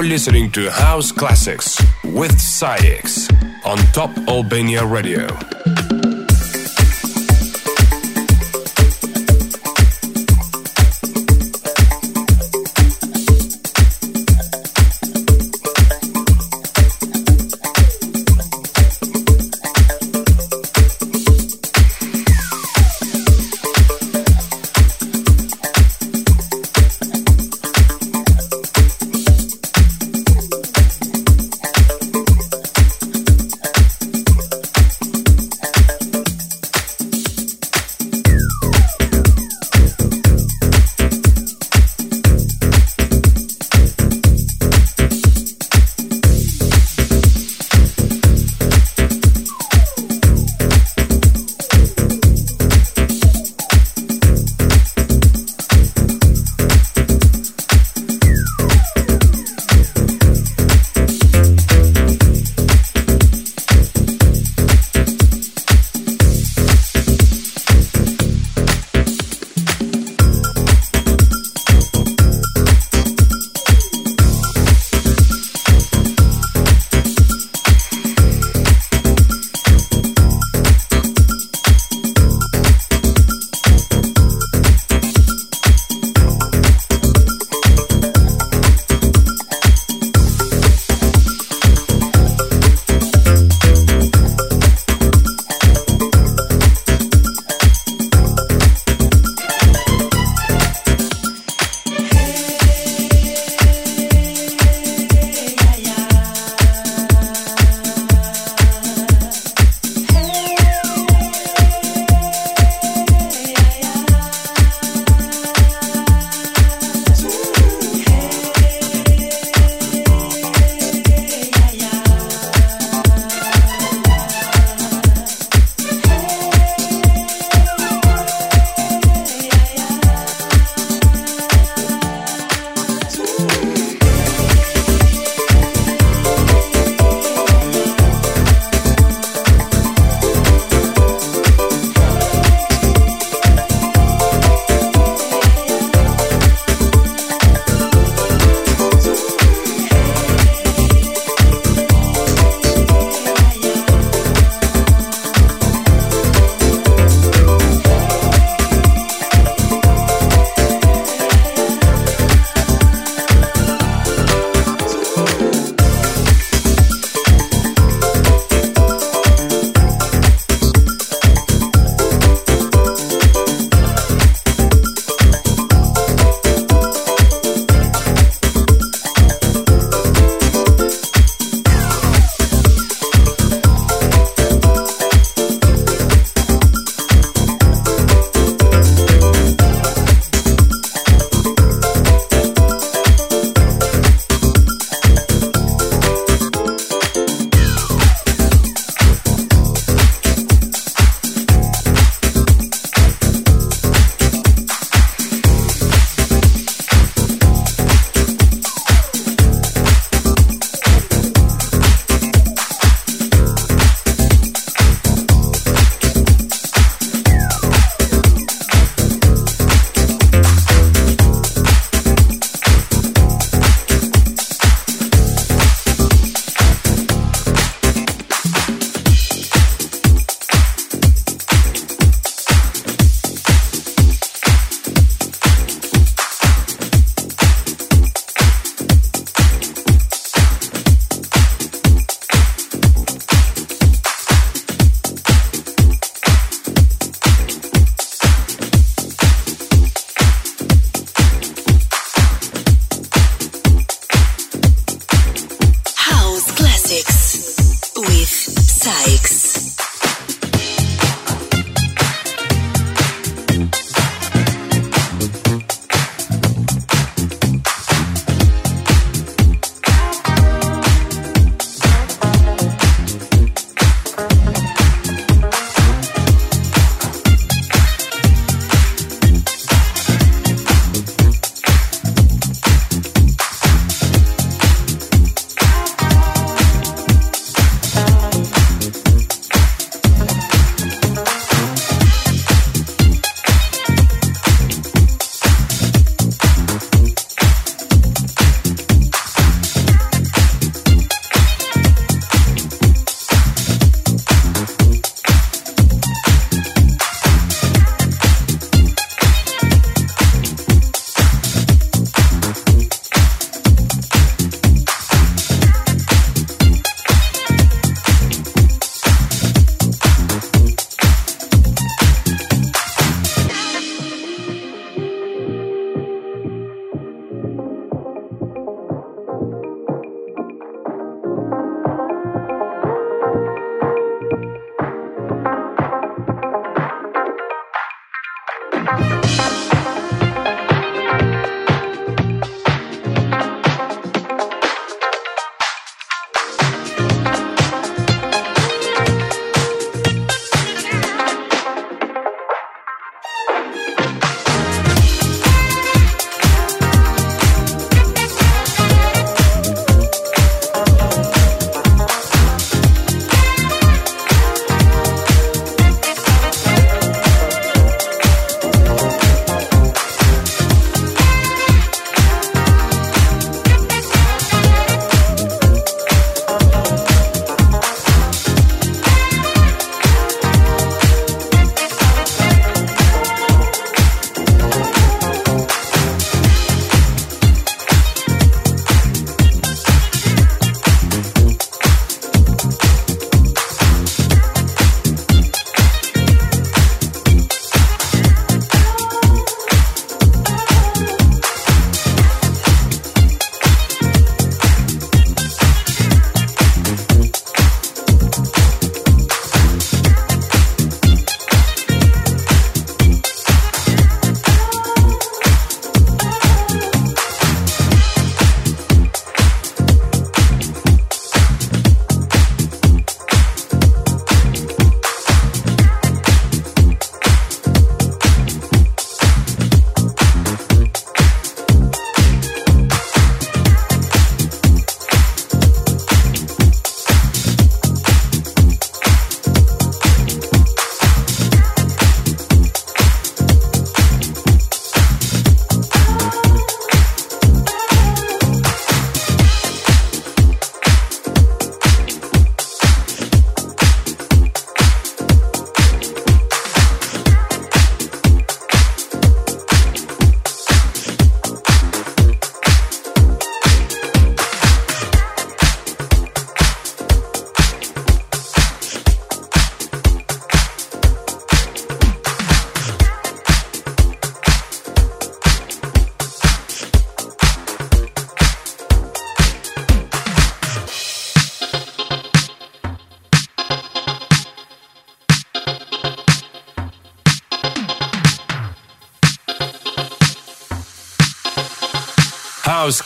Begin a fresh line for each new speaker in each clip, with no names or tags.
You're listening to House Classics with SAIX on Top Albania Radio.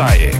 Messiah.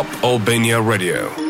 Top Albania Radio.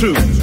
true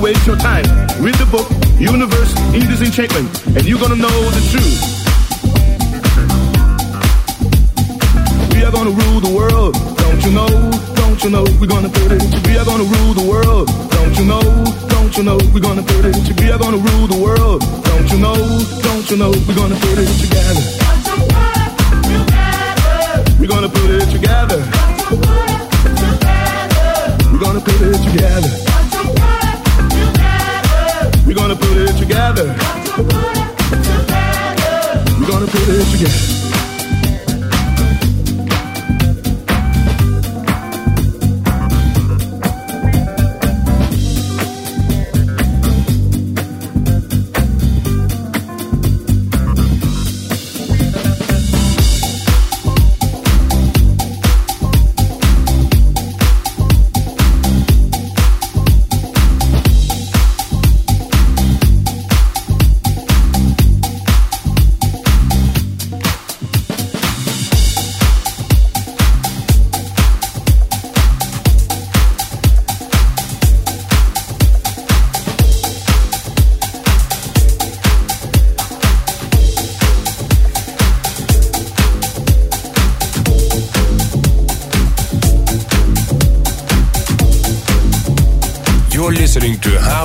waste your time. Read the book, Universe in Disenchantment, and you're gonna know the truth. We are gonna rule the world, don't you know? Don't you know we're gonna put it? We are gonna rule the world, don't you know? Don't you know we're gonna put it? We are gonna rule the world, don't you know? Don't you know we're gonna put it together? We're gonna put it together. We're gonna put it together gonna put it together. We're gonna put it together.